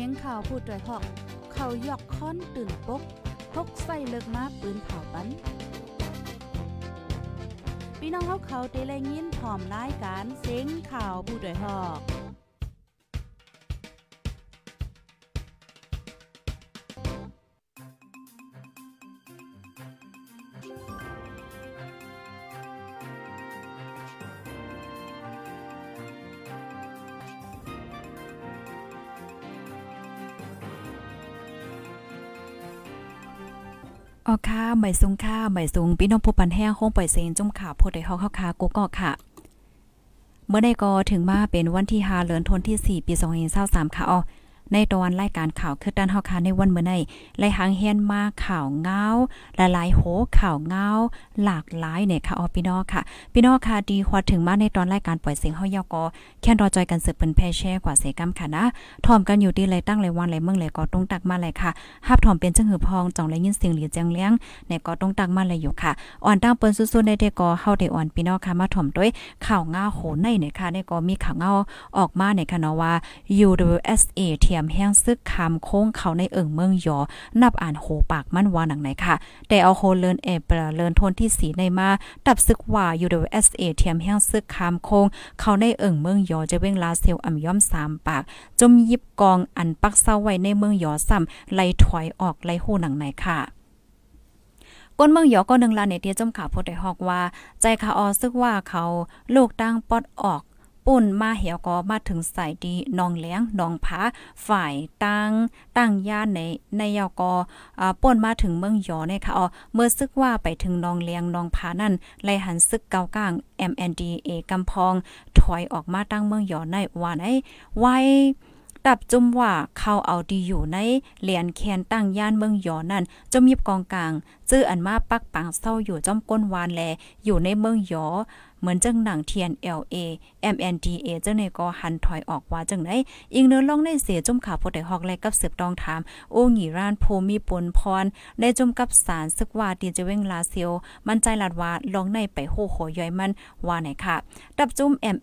สียงข่าวพูดด้วยหอก เขายอกค้อนตื่นปกพกใส่เลิกมาปืนเผาปันพี่น้องเขาเขาได้แลยินพร้อมรายการเสียงข่าวผู้ด้วยหอก ออค่ะใหม่สูงค่ะใหม่สูงพี่น้องผู้ปันแห้งห้องปล่อยเซนจุ่มขาโพดได้เฮาเข้าคากูก็ค่ะ เมื่อได้ก็ถึงมาเป็นวันที่5เดือนธันวาคม4ปี2023ค่ะอ๋อ ในตอนรายการข่าวคือด้านเฮาคาในวันเมื่อในไล่หางเฮียนมาข่าวเงาหลายๆโหข่าวเงาหลากหลายเนี่ยค่ะออพี่น้องค่ะ พี่น้องค่ะดีฮอดถึงมาในตอนรายการปล่อยเสียงเฮายอกอแค่รอจอยกันสืบเปิ้นแพ่แช่กว่าเสกำค่ะนะถ่อมกันอยู่ดีเลยตั้งเลยวันเลยเมืองเลยก็ต้องตักมาเลยค่ะฮับถ่อมเป็นจังหือพองจ่องเลยยินเสียงหลีแจงเลี้ยงเนี่ยก็ต้องตักมาเลยอยู่ค่ะ อ่อนตั้งเปิ้นสู้ๆในเดก็เฮาได้อ่อนพี่น้องค่ะมาถ่อมด้วยข่าวเงาโหในเนี่ยค่ะเนี่ยก็มีข่าวเงาออกมาเนี่ยค่ะเนาะว่า UWSA เทียมแห้งซึกคำโค้งเขาในเอิงเมืองยอ นับอ่านโหปากมันว่าหนังไหนค่ะ แต่เอาโฮเลินเอเปเลินทนที่สีในมาตับซึกว่า UWSA เทียมแห้งซึกคำโค้งเขาในเอิงเมืองยอจะเว้งลาเซลอ่ำย่อม3ปาก จมยิบกองอันปักเศร้าไว้ในเมืองยอซ้ำไล่ถอยออกไล่โหหนังไหนค่ะก้นเมืองหยอก็นึงลาในเตียจมขาพดได้ฮอกว่า ใจขาออซึกว่าเขาลูกตั้งปอดออก ปุ่นมาเหี่ยวก็มาถึงใส่ดีนองเลี้ยงนองผาฝ่ายตั้งตั้งย่านในในยอกอป่นมาถึงเมืองยอเนี่ยค่ะอ๋อเมื่อซึกว่าไปถึงนองเลี้ยงนองผานั่นไล่หันซึกเกากลาง MNDA กำพอง ถอยออกมาตั้งเมืองยอในว่าไหนไว้ ตับจุมว่าเขาเอาดีอยู่ในเหรียญแคนตั้งย่านเมืองยอนั่นจมยิบกองกลางจื้ออันมาปักปังเศร้าอยู่จอมก้นวานแล อยู่ในเมืองยอเหมือนจังหนังเทียน LA MNDA จังในก็หันถอยออกว่าจังไดอิงเนื้อลองในเสียจุ่มขาโพดได้ฮอกแลกับเสืบตองถาม โอ้หงีร้านโพมีปนพร ได้จุ่มกับสารซึกว่าตีจะเว้งลาเซียวมันใจลัดว่าลองในไปโหโหย่อยมันว่าไหนค่ะดับจุ่ม M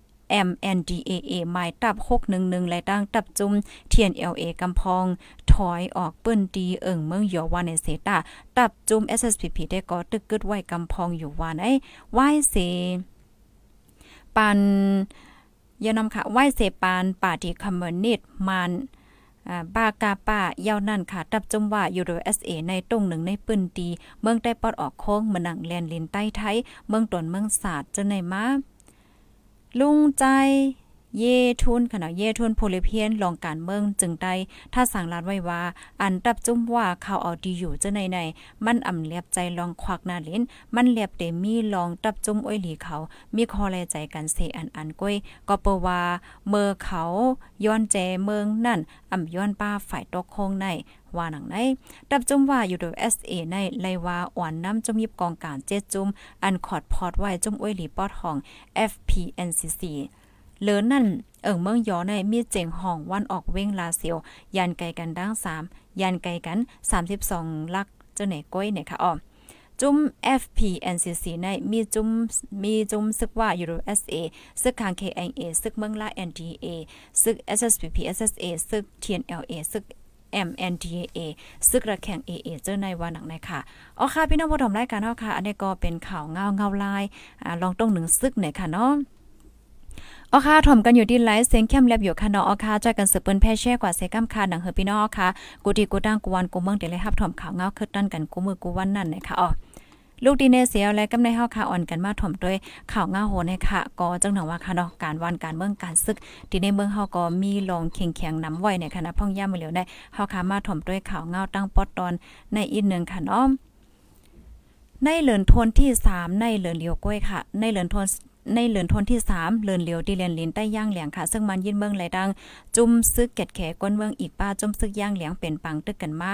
MNDAA หมายตับ 611 และตั้งตับจุ่ม TNLA กำพอง ถอยออกเปิ้นดีเอิงเมืองยอวานในเซตาตับจุ่ม SSPP ได้ก็ตึกกึดไว้กำพองอยู่วานไอ้ไหว้เสปันยานำค่ะไหว้เสปานป่าดีคอมมิวนิสต์มันบากาป้าเยาวนั่นค่ะ ตับจมว่ายูโรเอสเอในตรงหนึ่งในปืนดีเมืองใต้ปอดออกโค้งมานังแลนลินใต้ไทย เมืองตนเมืองศาสตร์จะในมา ลุงใจ เยทุนขณะเยทุนโพลิเพียนลองการเมืองจึงได้ถ้าสั่งลาดไว้ว่า อันตับจุ้มว่าเขาเอาดีอยู่จะในในมันอ่ำเลียบใจลองควักหน้าลิ้น มันเลียบเตมีลองตับจุ้มอ้อยหลีเขา มีคอแลใจกันเสอันอันก้อยก็เปว่าเมื่อเขาย้อนแจเมืองนั่นอ่ำย้อนป้าฝ่ายตกคงในว่าหนังในดับจุ่มว่าอยู่โดย SA ในไลว่าอ่อนน้ำจุ่มยิบกองการเจ็ดจุ่มอันคอดพอดไว้จุ่มอ้วยหลีปอดของ FPNCC เลินนั่นเอิงเมืองยอในมีเจ๋งห้องวันออกเว้งลาเซียว ยันไกลกันดัง3ยันไกลกัน 32 ลักเจ้าไหนก้อยเนี่ยค่ะอ๋อจุ้ม FPNCC ในมีจุ้มมีจุ้มซึกว่า USA ซึกคาง KNA ซึกเมืองลา NDA ซึก SSPP SSA ซึก TNLA ซึก MNDA ซึกระแข่ง AA เจอในวันหนังในค่ะอ๋อค่ะ พี่น้องผู้ชมรายการเฮาค่ะ อันนี้ก็เป็นข่าวเงาเงาลายอ่าลองตรงหนึ่งซึกเนี่ยค่ะเนาะ ออค่ะถ่อมกันอยู่ที่ไลฟ์เสียงเข้มแลบอยู่ค่ะเนาะออค่ะจอยกันสืบเปิ้นแพ่แช่กว่าเซกัมคาหนังเฮอพี่น้องค่ะกูดีกูดังกูวันกูเมืองเดี๋ยวเลยรับถ่อมข่าวเงาคึดนั่นกันกูมือกูวันนั่นนะคะอ๋อลูกดีเนเสียและกำในเฮาค่ะอ่อนกันมาถ่อมด้วยข่าวเงาโหนค่ะ ก็จังหนังว่าค่ะเนาะการวันการเมืองการศึกที่ในเมืองเฮาก็มีลองเข่งแข็งนำไว้ในคณะพ่องย่ามือเหลียวได้เฮาค่ะมาถ่อมด้วยข่าวเงาตั้งปอดตอนในอีกนึงค่ะเนาะในเหลือนทนที่3ในเหลือนเลียวก้วยค่ะ ในเหลือนทน ในเหลือนทนที่ 3เหลือนเหลียวดีเลียนลินใต้ย่างเหลียงค่ะ ซึ่งมันยินเมืองไหลดัง จุ่มซึกเก็ดแขก้นเมืองอีกป้าจุ่มซึกย่างเหลียงเป็นปังตึกกันมา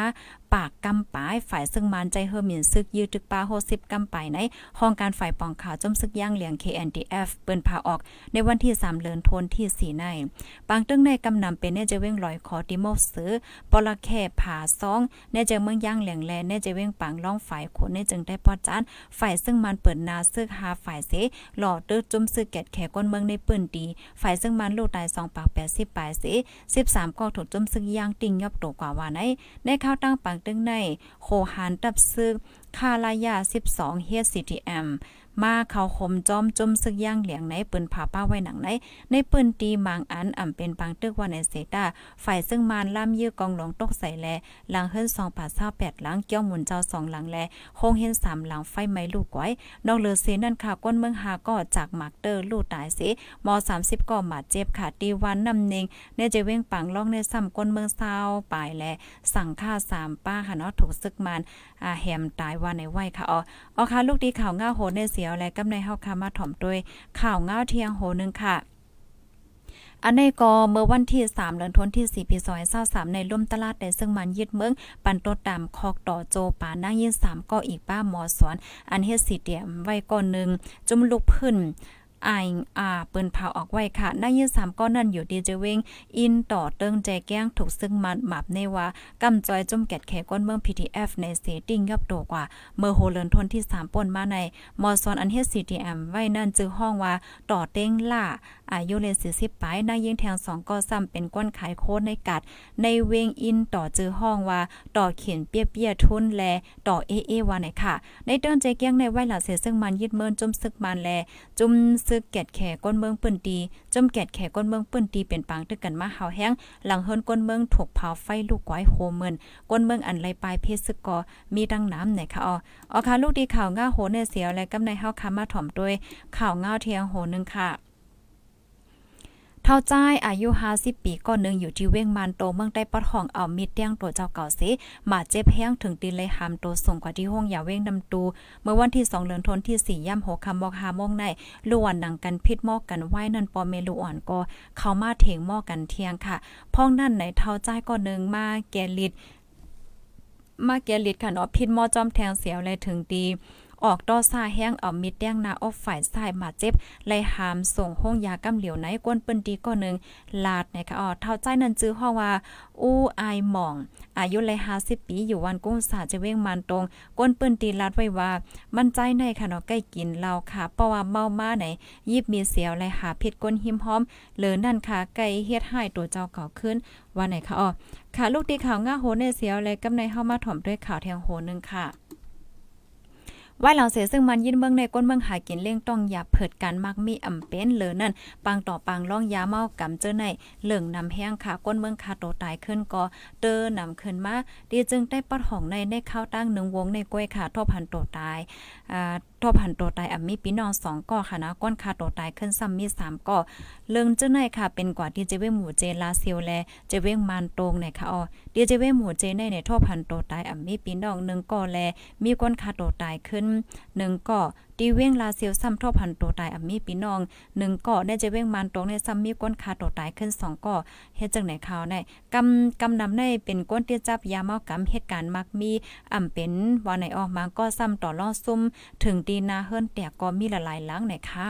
ปากกำปายฝ่ายซึ่งมันใจเฮอมินซึกยืดตึกป้า60กำปายในห้องการฝ่ายปองข่าวจมซึกย่างเหลียง KNDF เปิ้นพาออก ในวันที่3เลือนทนที่4ในปางตึงในกำนำเป็นเน่จะเว้งลอยขอติโมซื้อปลแค่ผาซองเน่จะเมืองย่างเหลียงแลเน่จะเว้งปังล่องฝ่ายคนเน่จึงได้ปอดจานฝ่ายซึ่งมันเปิดนาซึกหาฝ่ายเสหล่อตื้นจุ่มซึกแกดแขก้นเมืองในปืนดี ฝ่ายซึ่งมันลูกตาย2ปาก80ปลายเสิ13ก็ถูกจุ่มซึกย่างติ่งยับโตกว่าว่าในในข้าวตั้งปังตึงในโคหานตับซึกคาลายา 12 เฮด CTM มาเขาคมจอมจมซึกย่างเหลียงในปืนผาป้าไว้หนังในในปืนตีมางอันอ่ำเป็นปังตึกว่าในเซตาฝ่ายซึ่งมานล่ามยื้อกองหลงตกใส่แลหลังเฮิรน2ป่า28หลังเกี้ยวหมุนเจ้า2หลังแลคงเห็น3หลังไฟไหม้ลูกไว้นอกเลือเสนั่นค่ะก้นเมืองหาก็จากมักเตอร์ลูกตายเสม30ก็หมาเจ็บค่ะตีวันนำเนงในจะเว้งปังล่องในซ้ำก้นเมืองซาวปายแลสั่งค่า3ป้าค่ะเนาะถูกซึกมันอ่าแหมตายว่าในไว้ค่ะอ๋ออ๋อค่ะลูกดีข่าวง่าโหในเสยวและกำในเฮาค่ะมาถ่อมด้วยข่าวเงาเที่ยงโหนึงค่ะอันนี้ก็เมื่อวันที่ 3เดือนธันวาคมที่4ปี2023ในร่วมตลาดได้ซึ่งมันยึดเมือง ปันตดตามคอกต่อโจป่านางยิน3ก็อีกป้าหมอสอน อันเฮ็ดสิเตียมไว้ก่อนนึงจุมลุกพื้น อายอ่าเปิ้นเผาออกไว้ค่ะนายยืนสามก้อนนั่นอยู่ดีเจเวงอินต่อเติงใจแก้งถูกซึ่งมันหมับในว่ากำจอยจุ่มแกดแขก้นเมือง PTF ในเซตติ้งยับโตกว่า เมื่อโฮเลนทนที่3ป่นมาในมอซอนอันเฮ็ด CTM ไว้นั่นจื้อห้องว่าต่อเต้งล่า อายุเลย40ปลายนายยิงแทง2ก็ซ้ำเป็นก้นขายโคในกัด ในเวงอินต่อจื้อห้องว่าต่อเขียนเปี้ยๆทุนแลต่อเอเอว่าไหนค่ะ ในเติ้งใจแก้งในไว้หลาเสซึ่งมันยึดเมินจุ่มซึกมันแล จุ่มซึกแกดแขก้นเมืองปืนตีจมแกดแขก้นเมืองปืนตีเป็นปางตึกกันมาเฮาแห้งหลังเฮินก้นเมืองถูกเผาไฟลูกก้อยโฮเมินก้นเมืองอันไรปลายเพชรซึกกอมีดังน้ำไหนค่ะอ๋ออ๋อค่ะลูกดีข่าวง่าโหในเสียวและกำในเฮาคามาถ่อมด้วยข่าวง่าเทียงโหนึงค่ะ เท่าจ้ายอายุ50ปีก่อนนึงอยู่ที่เว้งมานโตเมืองใต้ปอดห้องเอามีดเตียงตัวเจ้าเก่าเสมาเจ็บแห้งถึงตีเลยหามโตส่งกว่าที่ห้องอย่าเว้งนำตู เมื่อวันที่2เดือนธันวาคมที่4ย่ำ6คำบอก5โมงในล้วนหนังกันพิษหมอกกันไว้นั่นปอเมลูอ่อนก็เข้ามาเถงหมอกกันเที่ยงค่ะพ้องนั่นในเท่าจ้ายก่อนนึงมาแกลิดมาแกลิดค่ะเนาะพิษหม้อจอมแทงเสียวเลยถึงตี ออกต่อซาแห้งเอามิดแดงนาออฟฝ่ายซ้ายมาเจ็บไล่หามส่งห้องยากำเหลียวไหนกวนเปิ้นดีก็นึงลาดนะคะอ๋อเท่าใจนั้นจื้อห้อว่าอู้อายหม่อง อายุเลย50ปีอยู่วันกุ้งสาจะเว้งมันตรงก้นเปิ้นตีลาดไว้ว่ามันใจในค่ะเนาะใกล้กินเหล้าค่ะเพราะว่าเมามาไหนยิบมีเสียวเลยหาผิดก้นหิมหอมเหลือนั่นค่ะไก่เฮ็ดให้ตัวเจ้าเก่าขึ้นว่าไหนคะอ๋อค่ะ ลูกตีข่าวง่าโหในเสียวเลยกำในเฮามาถ่อมด้วยข่าวแทงโหนึงค่ะ ว่าหลังเสซึ่งมันยินเมืองในก้นเมืองหากินเลี่ยงต้องอย่าเผิดกันมักมีอำเป็นเลยนั่นปังต่อปังล่องยาเมากำเจอในเหลืองนำแห้งค่ะก้นเมืองคาโตตายขึ้นก็เตอนำขึ้นมาดีจึงได้ปัดห้องในในข้าวตั้งหนึ่งวงในกล้วยค่ะทบพันโตตายอ่า ทบหันตัวตายอ่ำมีพี่น้องสองก่อค่ะนะก้นคาตัวตายขึ้นซ้ำมีสามก่อเรื่องเจ้าหนค่ะ เป็นกว่าที่เจเวหมู่เจลาเซียวแลเจเวงมานตรงหนค่ะอ๋อดีเจเวหมู่เจในในทบหันตัวตายอ่ำมีพี่น้องหนึ่งก่อแลมีก้นคาตัวตายขึ้นหนึ่งก็ ตีเว้งลาเซียวซ้ำทอพันตัวตายอ่มีพี่น้องหนึ่งก็ได้จะเว้งมันตรงในซ้ำมีก้นคาตัวตายขึ้นสองก็เฮ็ดจังไหนข่าวในกำกำนำในเป็นก้นเตี้ยจับยาเมากำเหตุการณ์มักมีอ่ำเป็นว่าไหนออกมาก็ซ้ำต่อล่อซุ่มถึงตีนาเฮิรนแต่ก็มีหลายๆหลังไหนค่ะ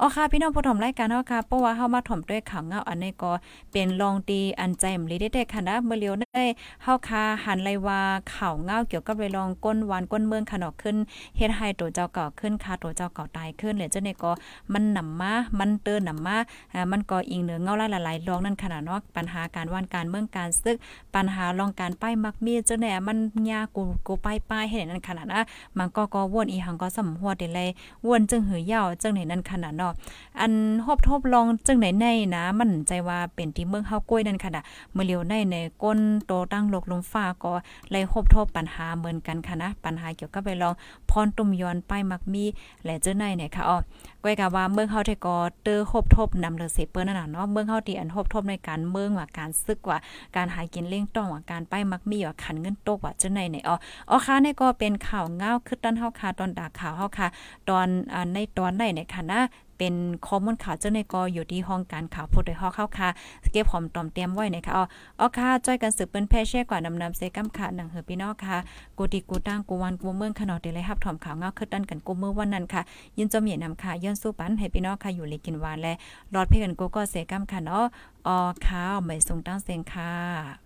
อ๋อค่ะพี่น้องผู้ชมรายการเนาะค่ะเพราะว่าเฮามาถ่อมด้วยข่าวเงาอันนี้ก็เป็นลองตีอันใจมลีได้ค่ะนะเมื่อเลียวได้เฮาคาหันไลว่าข่าวเงาเกี่ยวกับเลยลองก้นหวานก้นเมืองขนอกขึ้นเฮ็ดให้ตัวเจ้าเก่าขึ้นค่ะตัวเจ้าเก่าตายขึ้นเลยเจ้าเนี่ยก็มันนำมามันเตือนนำมาอ่ามันก็อิงเหนือเงาหลายๆรองนั่นขนาดเนาะปัญหาการว่านการเมืองการซึก ปัญหารองการป้ายมักมีเจ้าเนี่ยมันยากูกูป้ายป้ายให้นั่นขนาดนะมันก็ก็วนอีหังก็สำหัวได้เลยวนจึงหือยาวจังไหนนั่นขนาดเนาะอันฮบทบลองจังไหนในนะ มันใจว่าเป็นที่เมืองเฮากล้วยนั่นค่ะนะเมื่อเลียวในในก้นโตตั้งโลกลมฟ้าก็เลยฮบทบปัญหาเหมือนกันค่ะนะปัญหาเกี่ยวกับไปลองพรตุ่มยอนป้ายมักมีและเจ้าในเนี่ยค่ะอ๋อก้อยกะว่าเมืองเฮาที่ก็เตอฮบทบนำเลเซเปิ้นนั่นน่ะเนาะเมืองเฮาที่อันฮบทบในการเมืองว่าการซึกว่าการหากินเลี้ยงต้องว่าการป้ายมักมีว่าขันเงินตกว่าเจ้าในเนี่ยอ๋ออ๋อค่ะนี่ก็เป็นข่าวเงาคือตอนเฮาค่ะตอนดาข่าวเฮาค่ะตอนในตอนไหนเนี่ยค่ะนะ เป็นข้อมูลข่าวเจ้าในกออยู่ที่ห้องการข่าวผู้โดยฮอกเข้าค่ะเก็บหอมตอมเตรียมไว้นะคะอ๋ออ๋อค่ะจ้อยกันสืบเป็นแพ่แช่กว่านำนำเซกัมค่ะหนังเฮอพี่น้องค่ะกูติกูตั้งกูวันกูเมืองขนอดเลยรับถอมข่าวเงาคือดันกันกูเมื่อวันนั้นค่ะ ยินจมเหยียนำค่ะย้อนสู้ปันให้พี่น้องค่ะอยู่เลยกินหวานและรอดเพ่กันกูก็เซกัมค่ะเนาะอ๋อค่ะไม่ส่งตั้งเสียงค่ะ